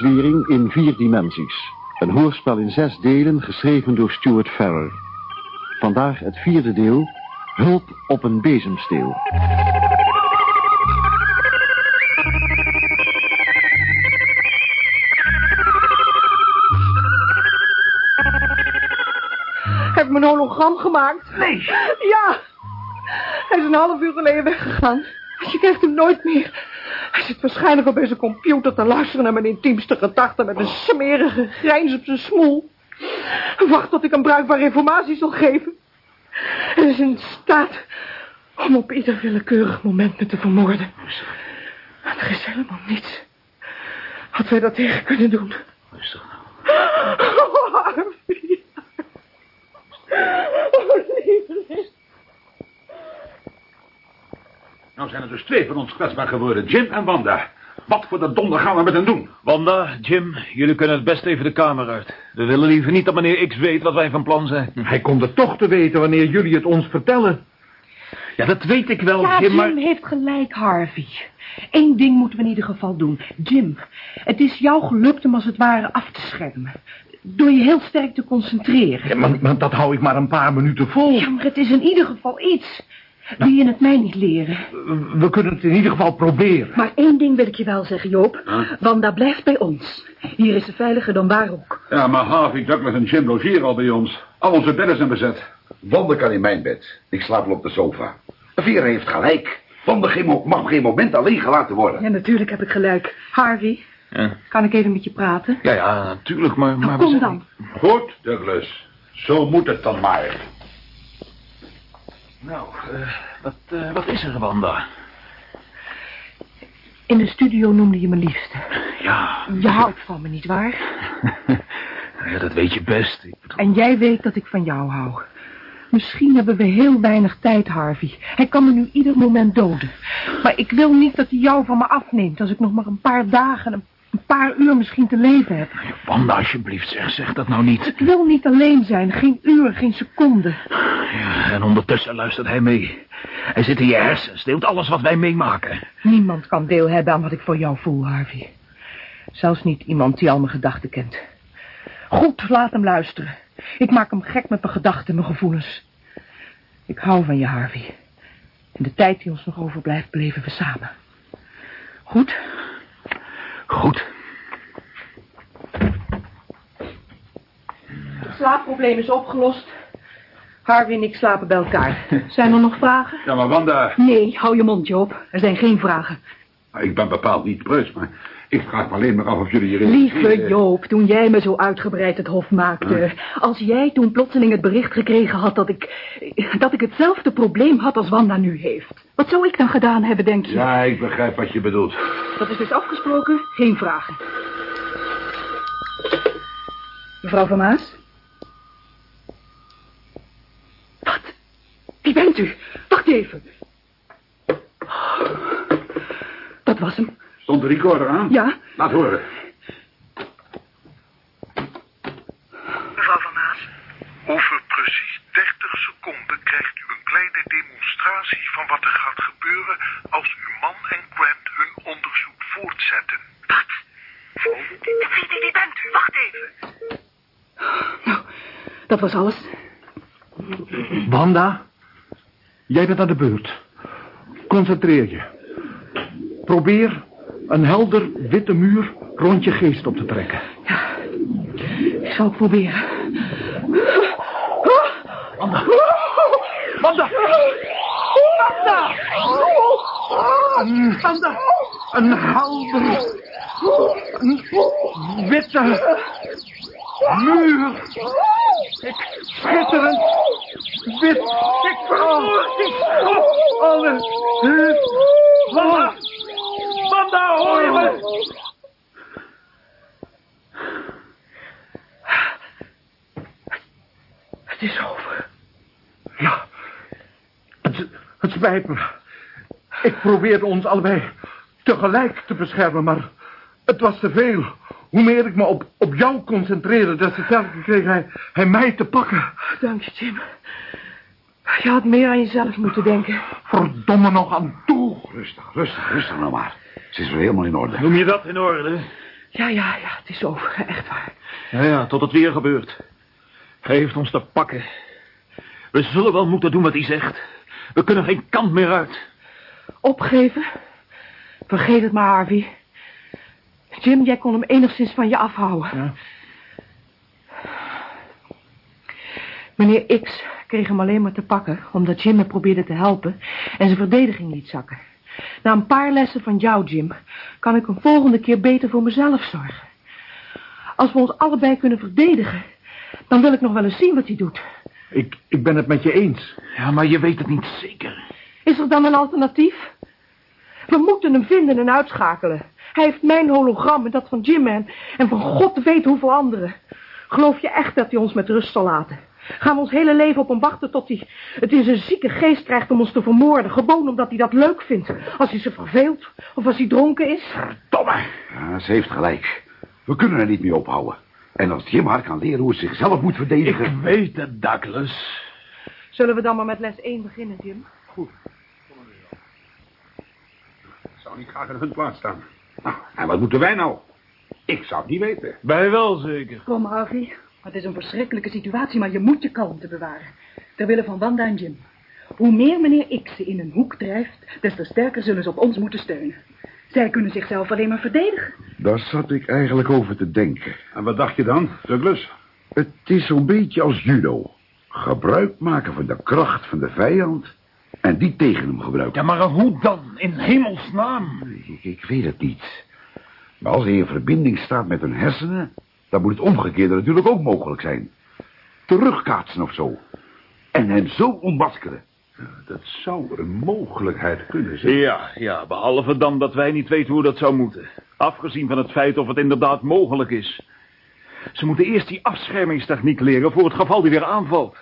Samenzwering in vier dimensies. Een hoorspel in zes delen geschreven door Stuart Farrer. Vandaag het vierde deel, Hulp op een bezemsteel. Heb ik mijn hologram gemaakt? Nee. Ja. Hij is een half uur geleden weggegaan. Je krijgt hem nooit meer. Zit waarschijnlijk op zijn computer te luisteren naar mijn intiemste gedachten met een smerige grijns op zijn smoel. Wacht tot ik hem bruikbare informatie zal geven. Hij is in staat om op ieder willekeurig moment me te vermoorden. En er is helemaal niets wat wij dat tegen kunnen doen. Rustig nou. Oh, Harvey. Oh, lieve. Nou zijn er dus twee van ons kwetsbaar geworden. Jim en Wanda. Wat voor de donder gaan we met hen doen? Wanda, Jim, jullie kunnen het best even de kamer uit. We willen liever niet dat meneer X weet wat wij van plan zijn. Hij komt er toch te weten wanneer jullie het ons vertellen. Ja, dat weet ik wel, Ja, Jim, Jim maar... heeft gelijk, Harvey. Eén ding moeten we in ieder geval doen. Jim, het is jou gelukt om als het ware af te schermen. Door je heel sterk te concentreren. Ja, maar, maar dat hou ik maar een paar minuten vol. Ja, maar het is in ieder geval iets. Wil je het mij niet leren? We kunnen het in ieder geval proberen. Maar één ding wil ik je wel zeggen, Joop. Wanda blijft bij ons. Hier is ze veiliger dan waar ook. Ja, maar Harvey, Douglas en Jim logeren al bij ons. Al onze bedden zijn bezet. Wanda kan in mijn bed. Ik slaap wel op de sofa. Vera heeft gelijk. Wanda geen mag op geen moment alleen gelaten worden. Ja, natuurlijk heb ik gelijk. Harvey, Ja. kan ik even met je praten? Ja, ja, natuurlijk, maar... maar we Kom zijn- dan. Goed, Douglas. Zo moet het dan maar. Nou, eh, wat, eh, wat is er, Wanda? In de studio noemde je me liefste. Ja, Je houdt van me, nietwaar? ja, dat weet je best. Ik bedoel- En jij weet dat ik van jou hou. Misschien hebben we heel weinig tijd, Harvey. Hij kan me nu ieder moment doden. Maar ik wil niet dat hij jou van me afneemt... als ik nog maar een paar dagen, een een paar uur misschien te leven heb. Wanda, alsjeblieft, zeg, zeg dat nou niet. Ik wil niet alleen zijn. Geen uur, geen seconde. Ja, en ondertussen luistert hij mee. Hij zit in je hersens, deelt alles wat wij meemaken. Niemand kan deel hebben aan wat ik voor jou voel, Harvey. Zelfs niet iemand die al mijn gedachten kent. Goed, laat hem luisteren. Ik maak hem gek met mijn gedachten en mijn gevoelens. Ik hou van je, Harvey. In de tijd die ons nog overblijft, bleven we samen. Goed? Goed. Het slaapprobleem is opgelost. Harvey en ik slapen bij elkaar. Zijn er nog vragen? Ja, maar Wanda... Nee, hou je mond, Joop. Er zijn geen vragen. Ik ben bepaald niet preus, maar ik vraag me alleen maar af of jullie hierin... Lieve Joop, toen jij me zo uitgebreid het hof maakte. Als jij toen plotseling het bericht gekregen had dat ik... dat ik hetzelfde probleem had als Wanda nu heeft. Wat zou ik dan gedaan hebben, denk je? Ja, ik begrijp wat je bedoelt. Dat is dus afgesproken, geen vragen. Mevrouw Van Maas? Wat? Wie bent u? Wacht even. Dat was hem. Stond de recorder aan? Ja? Laat horen. Mevrouw Van Maas? Over precies 30 seconden krijgt u een kleine demonstratie van wat er gaat gebeuren als uw man en Grant hun onderzoek voortzetten. Wat? Wie, wie, wie bent u? Wacht even. Nou, dat was alles. Wanda, jij bent aan de beurt. Concentreer je. Probeer een helder witte muur rond je geest op te trekken. Ik zal het proberen. Wanda! Wanda! Een, een helder... Een witte... Muur. Ik schitterend... Wit... Ik... Ik... Oh, alle... Wanda! Wanda, hoor je me? Het is over. Ja, het, het spijt me. Ik probeerde ons allebei tegelijk te beschermen, maar het was te veel. Hoe meer ik me op, op jou concentreerde, des te sterker kreeg hij, hij mij te pakken. Dank je, Jim. Je had meer aan jezelf moeten denken. Verdomme nog aan toe. Rustig, rustig, rustig nou maar. Ze is weer helemaal in orde. Noem je dat in orde? Ja, ja, ja, het is over, echt waar. Ja, ja, tot het weer gebeurt. Hij heeft ons te pakken. We zullen wel moeten doen wat hij zegt. We kunnen geen kant meer uit. Opgeven? Vergeet het maar, Harvey. Jim, jij kon hem enigszins van je afhouden. Ja. Meneer X kreeg hem alleen maar te pakken, omdat Jim me probeerde te helpen en zijn verdediging liet zakken. Na een paar lessen van jou, Jim, kan ik een volgende keer beter voor mezelf zorgen. Als we ons allebei kunnen verdedigen, dan wil ik nog wel eens zien wat hij doet. Ik, ik ben het met je eens. Ja, maar je weet het niet zeker. Is er dan een alternatief? We moeten hem vinden en uitschakelen. Hij heeft mijn hologram en dat van Jim en, en van God weet hoeveel anderen. Geloof je echt dat hij ons met rust zal laten? Gaan we ons hele leven op hem wachten tot hij het in zijn zieke geest krijgt om ons te vermoorden? Gewoon omdat hij dat leuk vindt. Als hij zich verveelt of als hij dronken is. Domme. Ja, ze heeft gelijk. We kunnen er niet mee ophouden. En als Jim haar kan leren hoe ze zichzelf moet verdedigen... Ik weet het, Douglas. Zullen we dan maar met les 1 beginnen, Jim? Ik zou niet graag in hun plaats staan. Nou, en wat moeten wij nou? Ik zou het niet weten. Wij wel zeker. Kom, Harvey. Het is een verschrikkelijke situatie, maar je moet je kalmte bewaren. Terwille van Wanda en Jim. Hoe meer meneer X ze in een hoek drijft, des te sterker zullen ze op ons moeten steunen. Zij kunnen zichzelf alleen maar verdedigen. Daar zat ik eigenlijk over te denken. En wat dacht je dan, Douglas? Het is zo'n beetje als judo. Gebruik maken van de kracht van de vijand en die tegen hem gebruiken. Ja, maar hoe dan? In hemelsnaam. Ik, ik weet het niet. Maar als hij in verbinding staat met hun hersenen... dan moet het omgekeerde natuurlijk ook mogelijk zijn. Terugkaatsen of zo. En hem zo ontmaskeren. Dat zou een mogelijkheid kunnen zijn. Ja, ja, behalve dan dat wij niet weten hoe dat zou moeten. Afgezien van het feit of het inderdaad mogelijk is. Ze moeten eerst die afschermingstechniek leren voor het geval die weer aanvalt.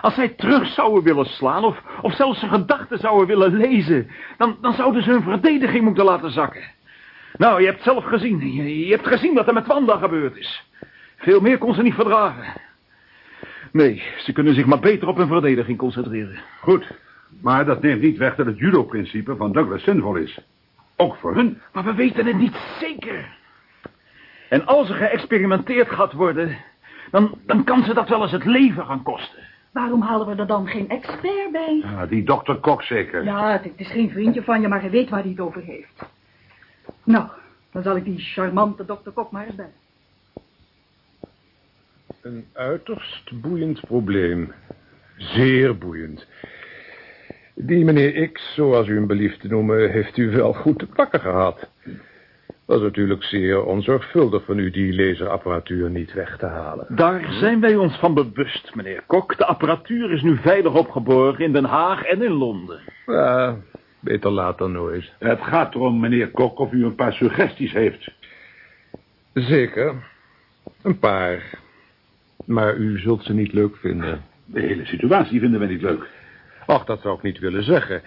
Als zij terug zouden willen slaan of, of zelfs zijn gedachten zouden willen lezen... Dan, dan zouden ze hun verdediging moeten laten zakken. Nou, je hebt zelf gezien. Je, je hebt gezien wat er met Wanda gebeurd is. Veel meer kon ze niet verdragen. Nee, ze kunnen zich maar beter op hun verdediging concentreren. Goed, maar dat neemt niet weg dat het judo-principe van Douglas zinvol is. Ook voor hun. Maar we weten het niet zeker. En als er geëxperimenteerd gaat worden... Dan, dan kan ze dat wel eens het leven gaan kosten. Waarom halen we er dan geen expert bij? Ja, die dokter Kok zeker. Ja, het, het is geen vriendje van je, maar hij weet waar hij het over heeft. Nou, dan zal ik die charmante dokter Kok maar eens bellen. Een uiterst boeiend probleem. Zeer boeiend. Die meneer X, zoals u hem belieft te noemen, heeft u wel goed te pakken gehad. Was natuurlijk zeer onzorgvuldig van u die laserapparatuur niet weg te halen. Daar zijn wij ons van bewust, meneer Kok. De apparatuur is nu veilig opgeborgen in Den Haag en in Londen. Ja, beter laat dan nooit. Het gaat erom, meneer Kok, of u een paar suggesties heeft. Zeker. Een paar. Maar u zult ze niet leuk vinden. De hele situatie vinden we niet leuk. Ach, dat zou ik niet willen zeggen.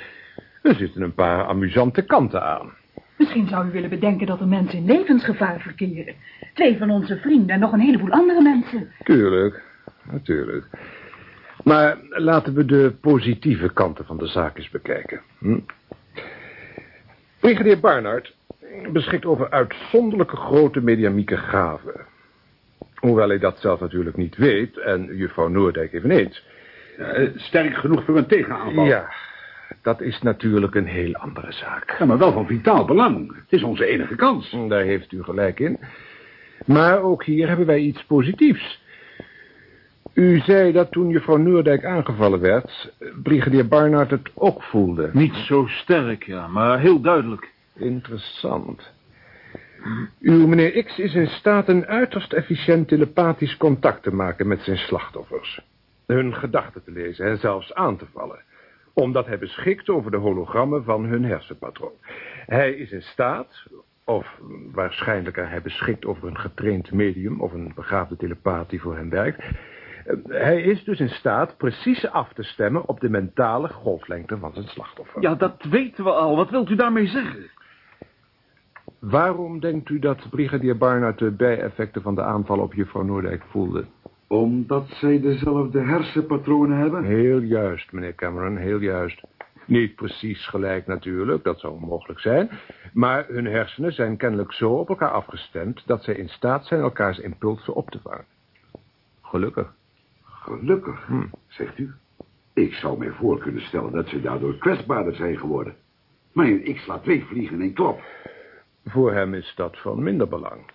Er zitten een paar amusante kanten aan. Misschien zou u willen bedenken dat er mensen in levensgevaar verkeren. Twee van onze vrienden en nog een heleboel andere mensen. Tuurlijk, natuurlijk. Maar laten we de positieve kanten van de zaak eens bekijken. Hm? Brigadier Barnard beschikt over uitzonderlijke grote mediamieke gaven. Hoewel hij dat zelf natuurlijk niet weet en juffrouw Noordijk eveneens. Eh, sterk genoeg voor een tegenaanval. Ja, dat is natuurlijk een heel andere zaak. Ja, maar wel van vitaal belang. Het is onze enige kans. Daar heeft u gelijk in. Maar ook hier hebben wij iets positiefs. U zei dat toen juffrouw Noordijk aangevallen werd... brigadier Barnard het ook voelde. Niet zo sterk, ja, maar heel duidelijk. Interessant. Uw meneer X is in staat een uiterst efficiënt telepathisch contact te maken met zijn slachtoffers. Hun gedachten te lezen en zelfs aan te vallen. Omdat hij beschikt over de hologrammen van hun hersenpatroon. Hij is in staat, of waarschijnlijker hij beschikt over een getraind medium... of een begaafde telepaat die voor hem werkt... Hij is dus in staat precies af te stemmen op de mentale golflengte van zijn slachtoffer. Ja, dat weten we al. Wat wilt u daarmee zeggen? Waarom denkt u dat brigadier Barnard de bijeffecten van de aanval op juffrouw Noordijk voelde? Omdat zij dezelfde hersenpatronen hebben? Heel juist, meneer Cameron, heel juist. Niet precies gelijk natuurlijk, dat zou onmogelijk zijn. Maar hun hersenen zijn kennelijk zo op elkaar afgestemd... dat zij in staat zijn elkaars impulsen op te vangen. Gelukkig. Gelukkig, Hm. zegt u. Ik zou mij voor kunnen stellen dat ze daardoor kwetsbaarder zijn geworden. Maar ik sla twee vliegen in één klap. Voor hem is dat van minder belang.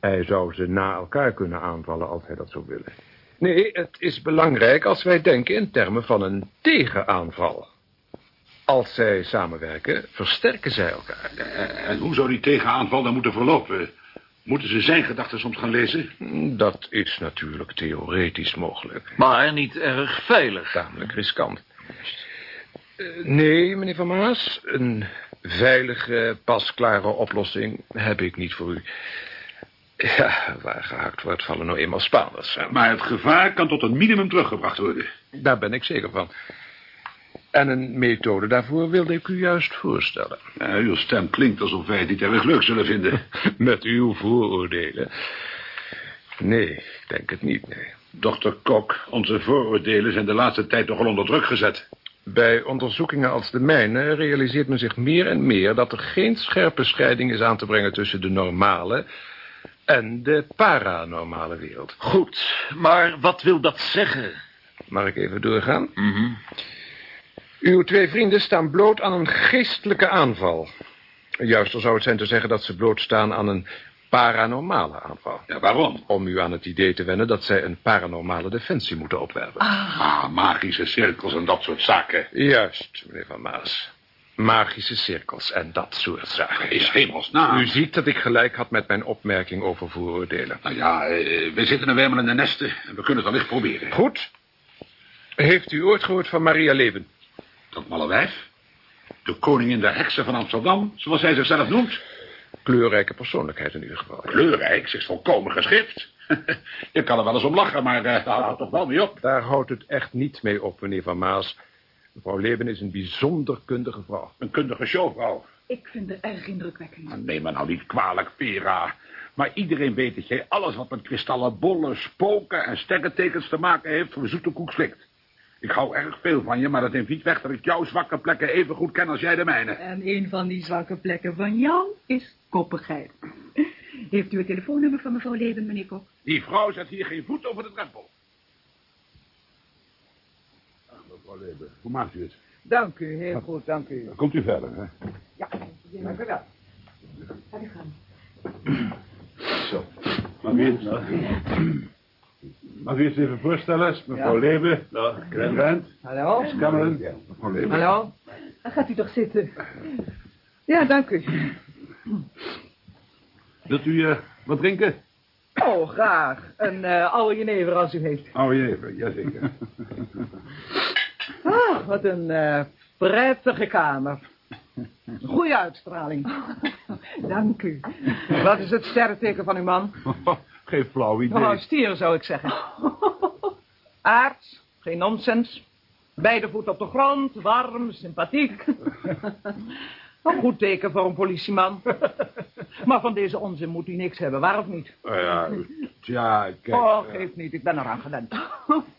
Hij zou ze na elkaar kunnen aanvallen als hij dat zou willen. Nee, het is belangrijk als wij denken in termen van een tegenaanval. Als zij samenwerken, versterken zij elkaar. En hoe zou die tegenaanval dan moeten verlopen? Moeten ze zijn gedachten soms gaan lezen? Dat is natuurlijk theoretisch mogelijk. Maar niet erg veilig. Tamelijk riskant. Eh, nee, meneer Van Maas, een veilige, pasklare oplossing heb ik niet voor u. Ja, waar gehakt wordt, vallen nou eenmaal Spaanders. Maar het gevaar kan tot een minimum teruggebracht worden. Daar ben ik zeker van. En een methode daarvoor wilde ik u juist voorstellen. Ja, uw stem klinkt alsof wij het niet erg leuk zullen vinden. Met uw vooroordelen. Nee, ik denk het niet, nee. Dokter Kok, onze vooroordelen zijn de laatste tijd nogal onder druk gezet. Bij onderzoekingen als de mijne realiseert men zich meer en meer... dat er geen scherpe scheiding is aan te brengen tussen de normale... en de paranormale wereld. Goed, maar wat wil dat zeggen? Mag ik even doorgaan? Uw twee vrienden staan bloot aan een geestelijke aanval. Juister zou het zijn te zeggen dat ze blootstaan aan een paranormale aanval. Ja, waarom? Om u aan het idee te wennen dat zij een paranormale defensie moeten opwerpen. Ah, magische cirkels en dat soort zaken. Juist, meneer Van Maas. Magische cirkels en dat soort zaken. Is hemelsnaam. U ziet dat ik gelijk had met mijn opmerking over vooroordelen. Nou ja, eh, we zitten er wel in de nesten en we kunnen het wellicht proberen. Goed. Heeft u ooit gehoord van Maria Leven? Dat malle wijf. De koningin der heksen van Amsterdam, zoals zij zichzelf noemt. Kleurrijke persoonlijkheid in ieder geval. Kleurrijk, ze is volkomen geschikt. Je kan er wel eens om lachen, maar eh, daar houdt het toch wel mee op. Daar houdt het echt niet mee op, meneer Van Maas. Mevrouw Leven is een bijzonder kundige vrouw. Een kundige showvrouw. Ik vind het erg indrukwekkend. Neem me nou niet kwalijk, Vera. Maar iedereen weet dat jij alles wat met kristallen bollen, spoken en sterrentekens te maken heeft... voor zoete koek slikt. Ik hou erg veel van je, maar dat neemt niet weg dat ik jouw zwakke plekken even goed ken als jij de mijne. En een van die zwakke plekken van jou is koppigheid. Heeft u het telefoonnummer van mevrouw Leven, meneer Kok? Die vrouw zet hier geen voet over de drempel. Ach, mevrouw Leber, hoe maakt u het? Dank u, heel goed, dank u. Dan komt u verder, hè? Ja, dank u wel. Ga u gaan. Zo. Mag u het, mag u het even voorstellen? Mevrouw Ja. Leber, Grant Grant, Hallo? Cameron. Mevrouw Leber. Hallo? Dan gaat u toch zitten. Ja, dank u. Wilt u eh, wat drinken? Oh, graag. Een eh oude jenever als u heeft. Oh, jever, jazeker. Ah, wat een eh, prettige kamer. Goeie uitstraling. Dank u. Wat is het sterrenteken van uw man? Geen flauw idee. Oh, stier zou ik zeggen. Aards, geen nonsens. Beide voeten op de grond, warm, sympathiek. Een goed teken voor een politieman. Maar van deze onzin moet u niks hebben, waar of niet? Nou ja, tja, kijk. Oh, eh, geeft niet, ik ben eraan gewend.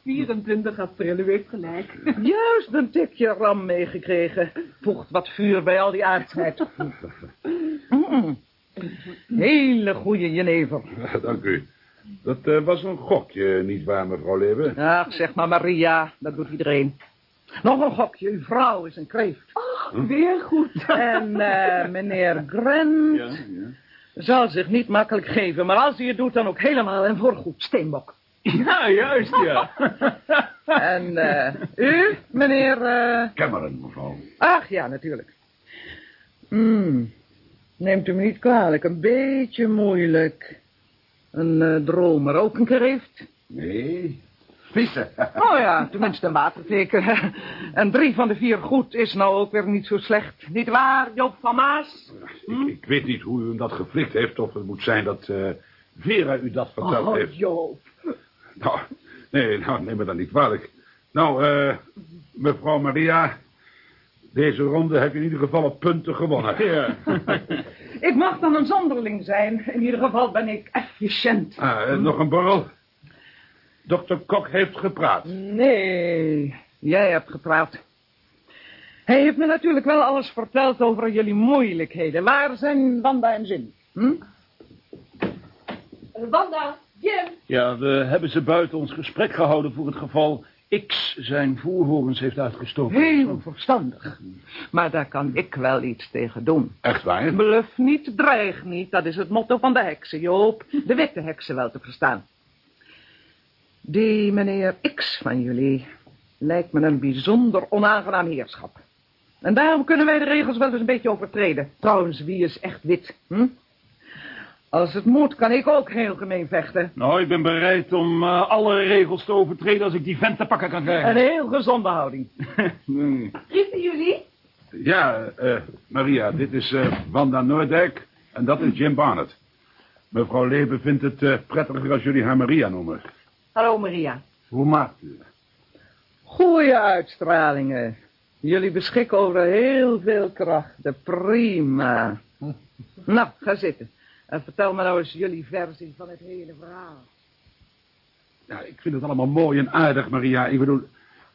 24 april, u heeft gelijk. Juist een tikje ram meegekregen. Voegt wat vuur bij al die aardsheid. Mm. Hele goede jenever. Dank u. Dat eh, was een gokje, niet waar, mevrouw Leber? Ach, zeg maar Maria, dat doet iedereen. Nog een gokje, uw vrouw is een kreeft. Weer goed. En eh, meneer Grant zal zich niet makkelijk geven, maar als hij het doet, dan ook helemaal en voorgoed. Steenbok. Ja, juist, ja. En eh, u, meneer... eh, Cameron, mevrouw. Ach, ja, natuurlijk. Hmm, neemt u me niet kwalijk, een beetje moeilijk. Een eh, dromer ook een keer heeft. Nee, vissen. Oh ja, tenminste een waterteken. En drie van de vier goed is nou ook weer niet zo slecht. Niet waar, Joop van Maas? Ik, ik weet niet hoe u hem dat geflikt heeft, of het moet zijn dat eh, Vera u dat verteld Oh, heeft. Joop. Nou, nee, nou, neem me dan niet kwalijk. Nou, eh, mevrouw Maria, deze ronde heb je in ieder geval op punten gewonnen. ja. Ik mag dan een zonderling zijn. In ieder geval ben ik efficiënt. Ah, nog een borrel? Dokter Kok heeft gepraat. Nee, jij hebt gepraat. Hij heeft me natuurlijk wel alles verteld over jullie moeilijkheden. Waar zijn Wanda en Jim? Hm? Wanda, Jim. Ja, we hebben ze buiten ons gesprek gehouden voor het geval X zijn voerhorens heeft uitgestoken. Heel verstandig. Maar daar kan ik wel iets tegen doen. Echt waar? Bluf niet, dreig niet. Dat is het motto van de heksen, Joop. De witte heksen wel te verstaan. Die meneer X van jullie lijkt me een bijzonder onaangenaam heerschap. En daarom kunnen wij de regels wel eens een beetje overtreden. Trouwens, wie is echt wit? Hm? Als het moet, kan ik ook heel gemeen vechten. Nou, ik ben bereid om uh, alle regels te overtreden als ik die vent te pakken kan krijgen. Een heel gezonde houding. nee. Riepen jullie? Ja, uh, Maria, dit is uh, Wanda Noordijk en dat is Jim Barnett. Mevrouw Lebe vindt het prettiger als jullie haar Maria noemen. Hallo, Maria. Hoe maakt u? Goeie uitstralingen. Jullie beschikken over heel veel krachten. Prima. nou, ga zitten. En vertel me nou eens jullie versie van het hele verhaal. Ja, ik vind het allemaal mooi en aardig, Maria. Ik bedoel,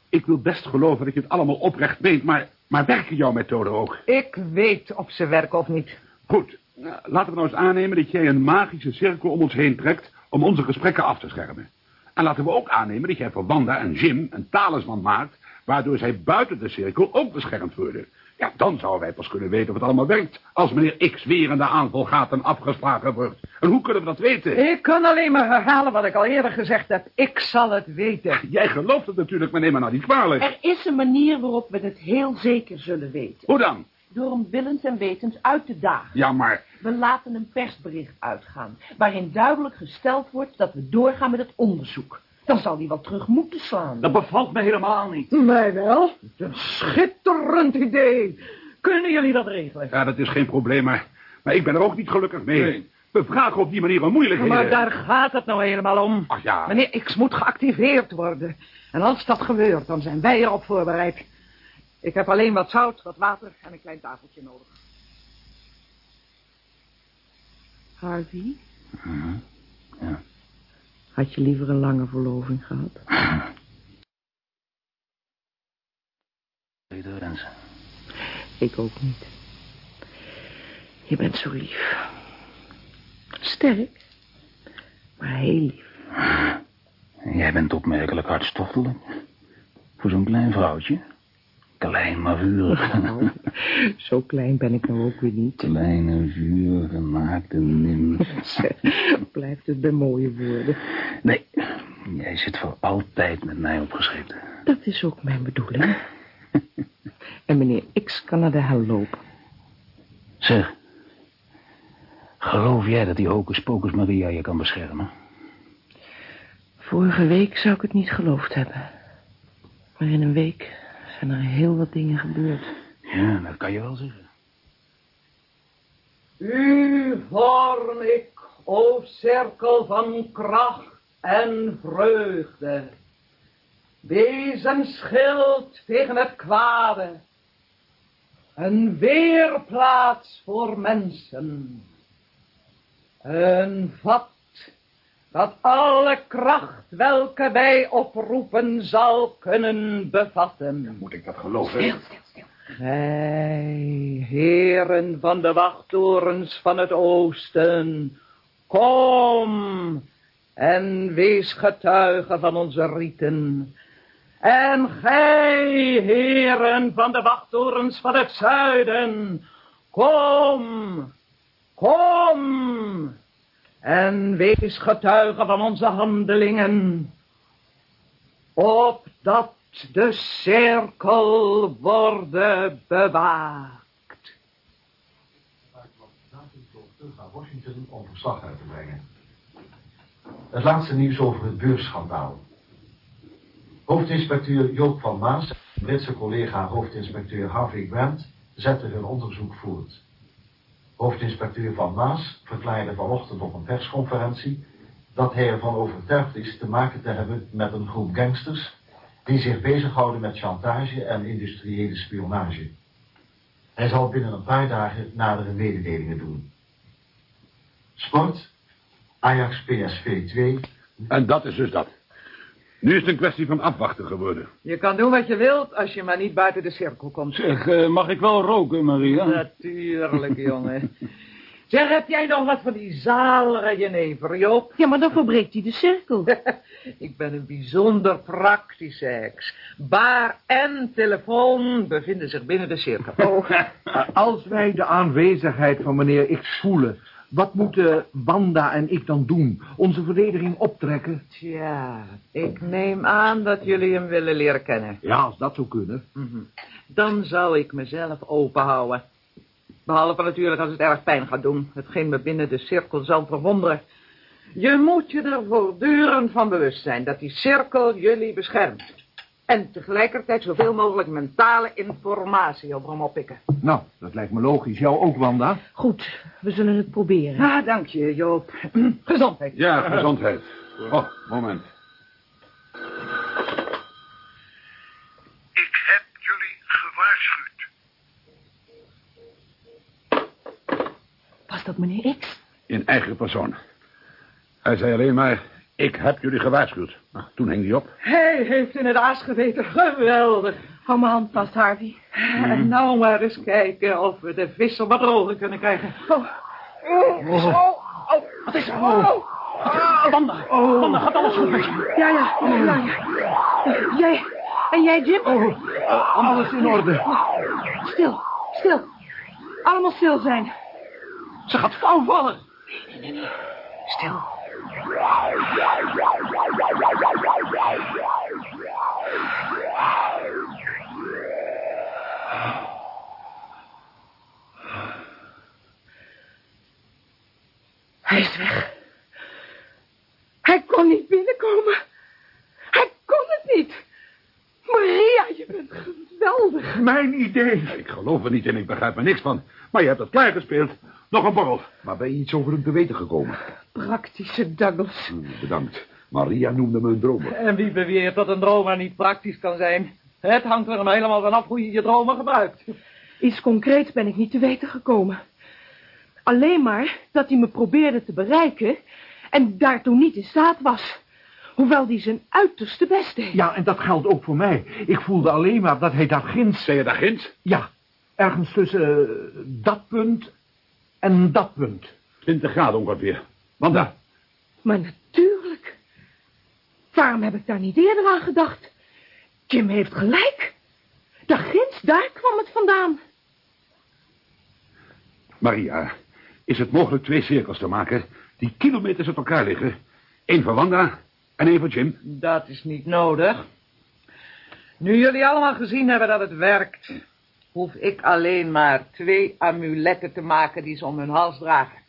ik wil best geloven dat je het allemaal oprecht meent, maar, maar werken jouw methoden ook? Ik weet of ze werken of niet. Goed, nou, laten we nou eens aannemen dat jij een magische cirkel om ons heen trekt om onze gesprekken af te schermen. En laten we ook aannemen dat jij voor Wanda en Jim een talisman maakt, waardoor zij buiten de cirkel ook beschermd worden. Ja, dan zouden wij pas kunnen weten of het allemaal werkt. Als meneer X weer in de aanval gaat en afgeslagen wordt. En hoe kunnen we dat weten? Ik kan alleen maar herhalen wat ik al eerder gezegd heb. Ik zal het weten. Jij gelooft het natuurlijk, maar neem maar nou niet kwalijk. Er is een manier waarop we het heel zeker zullen weten. Hoe dan? Door hem willens en wetens uit te dagen. Ja, maar... We laten een persbericht uitgaan, waarin duidelijk gesteld wordt dat we doorgaan met het onderzoek. Dan zal hij wel terug moeten slaan. Dat bevalt me helemaal niet. Mij wel. Een schitterend idee. Kunnen jullie dat regelen? Ja, dat is geen probleem, maar, maar ik ben er ook niet gelukkig mee. Nee. We vragen op die manier een moeilijkheden. Maar daar gaat het nou helemaal om. Ach ja. Meneer X moet geactiveerd worden. En als dat gebeurt, dan zijn wij erop voorbereid. Ik heb alleen wat zout, wat water en een klein tafeltje nodig. Harvey? Ja. Had je liever een lange verloving gehad? Ik ook niet. Je bent zo lief. Sterk, maar heel lief. Jij bent opmerkelijk hartstochtelijk. Voor zo'n klein vrouwtje. Klein, maar vurig. Nou, zo klein ben ik nou ook weer niet. Kleine, vurige, naakte nimf. Blijft het bij mooie woorden. Nee, jij zit voor altijd met mij opgeschreven. Dat is ook mijn bedoeling. en meneer X kan naar de hel lopen. Zeg, geloof jij dat die hocus pocus Maria je kan beschermen? Vorige week zou ik het niet geloofd hebben. Maar in een week zijn er heel wat dingen gebeurd. Ja, dat kan je wel zeggen. U vorm ik, o cirkel van kracht en vreugde. Wees een schild tegen het kwade. Een weerplaats voor mensen. Een vat dat alle kracht welke wij oproepen zal kunnen bevatten. Moet ik dat geloven? Stil, stil, stil. Gij, heren van de wachttorens van het oosten, kom en wees getuige van onze rieten. En gij, heren van de wachttorens van het zuiden, kom, kom en wees getuige van onze handelingen, opdat de cirkel worden bewaakt. naar Washington om verslag uit te brengen. Het laatste nieuws over het beursschandaal. Hoofdinspecteur Joop van Maas en Britse collega hoofdinspecteur Harvey Grant zetten hun onderzoek voort. Hoofdinspecteur Van Maas verklaarde vanochtend op een persconferentie dat hij ervan overtuigd is te maken te hebben met een groep gangsters die zich bezighouden met chantage en industriële spionage. Hij zal binnen een paar dagen nadere mededelingen doen. Sport, Ajax PSV 2. En dat is dus dat. Nu is het een kwestie van afwachten geworden. Je kan doen wat je wilt als je maar niet buiten de cirkel komt. Zeg, eh, mag ik wel roken, Maria? Natuurlijk, jongen. Zeg, heb jij nog wat van die zalige jenever, Joop? Ja, maar dan verbreekt hij de cirkel. Ik ben een bijzonder praktische heks. Bar en telefoon bevinden zich binnen de cirkel. Oh, als wij de aanwezigheid van meneer X voelen... wat moeten Wanda en ik dan doen? Onze verdediging optrekken? Tja, ik neem aan dat jullie hem willen leren kennen. Ja, als dat zou kunnen. Mhm. Dan zou ik mezelf openhouden. Behalve natuurlijk als het erg pijn gaat doen. Hetgeen me binnen de cirkel zal verwonderen. Je moet je er voortdurend van bewust zijn dat die cirkel jullie beschermt. En tegelijkertijd zoveel mogelijk mentale informatie over hem oppikken. Nou, dat lijkt me logisch. Jou ook, Wanda? Goed, we zullen het proberen. Ah, dank je, Joop. Gezondheid. Ja, gezondheid. Oh, moment. Ik heb jullie gewaarschuwd. Was dat meneer X? In eigen persoon. Hij zei alleen maar, ik heb jullie gewaarschuwd. Nou, toen hing hij op. Hij heeft in het aas geweten. Geweldig. Hou mijn hand vast, Harvey. En nou maar eens kijken of we de vis op wat droger kunnen krijgen. Oh. Oh. Oh. Wat is er? Oh. Wanda, Wanda, gaat alles goed met je? Ja, ja, ja, ja. Jij, en jij, Jim? Oh, alles in orde. Stil, stil. Allemaal stil zijn. Ze gaat flauw vallen. Stil. Hij is weg. Hij kon niet binnenkomen. Hij kon het niet. Maria, je bent geweldig. Mijn idee. Ik geloof er niet in, ik begrijp er niks van. Maar je hebt het klaargespeeld. Nog een borrel. Maar ben je iets over hem te weten gekomen? Praktische Douglas. Hm, bedankt. Maria noemde me een dromer. En wie beweert dat een dromer niet praktisch kan zijn? Het hangt er hem helemaal vanaf hoe je je dromen gebruikt. Iets concreets ben ik niet te weten gekomen. Alleen maar dat hij me probeerde te bereiken en daartoe niet in staat was. Hoewel hij zijn uiterste best deed. Ja, en dat geldt ook voor mij. Ik voelde alleen maar dat hij daar ginds... Zei je daar ginds? Ja, ergens tussen eh, dat punt en dat punt. 20 graden ongeveer. Wanda, Maar natuurlijk. Waarom heb ik daar niet eerder aan gedacht? Jim heeft gelijk. Daar ginds, daar kwam het vandaan. Maria, is het mogelijk twee cirkels te maken die kilometers uit elkaar liggen? Eén voor Wanda en één voor Jim. Dat is niet nodig. Nu jullie allemaal gezien hebben dat het werkt, hoef ik alleen maar twee amuletten te maken die ze om hun hals dragen.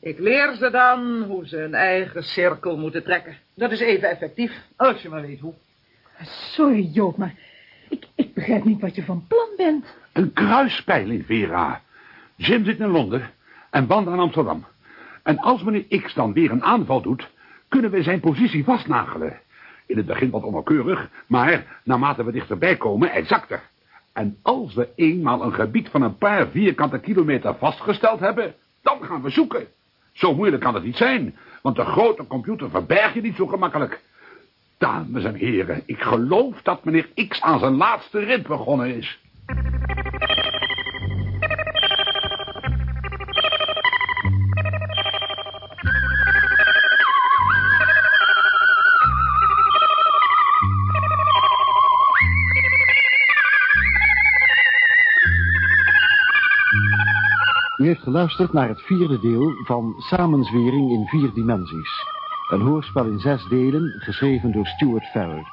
Ik leer ze dan hoe ze hun eigen cirkel moeten trekken. Dat is even effectief, als je maar weet hoe. Sorry, Joop, maar ik, ik begrijp niet wat je van plan bent. Een kruispeiling, Vera. Jim zit in Londen en Wanda in Amsterdam. En als meneer X dan weer een aanval doet, kunnen we zijn positie vastnagelen. In het begin wat onnauwkeurig, maar naarmate we dichterbij komen, exacter. En als we eenmaal een gebied van een paar vierkante kilometer vastgesteld hebben, dan gaan we zoeken. Zo moeilijk kan het niet zijn, want de grote computer verberg je niet zo gemakkelijk. Dames en heren, ik geloof dat meneer X aan zijn laatste rit begonnen is. U heeft geluisterd naar het vierde deel van Samenzwering in vier dimensies. Een hoorspel in zes delen, geschreven door Stuart Farrer.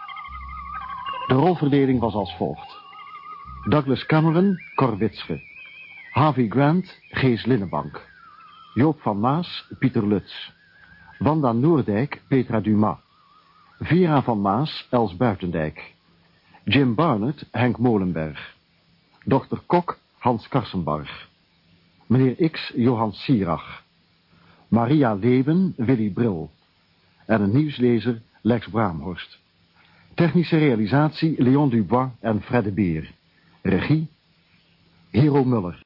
De rolverdeling was als volgt. Douglas Cameron, Cor Witsche. Harvey Grant, Gees Linnenbank. Joop van Maas, Pieter Lutz. Wanda Noordijk, Petra Dumas. Vera van Maas, Els Buitendijk. Jim Barnett, Henk Molenberg. Dr. Kok, Hans Karsenbarg. Meneer X, Johan Sierach. Maria Leeuwen, Willy Bril. En een nieuwslezer, Lex Braamhorst. Technische realisatie, Leon Dubois en Fred de Beer. Regie, Hero Muller.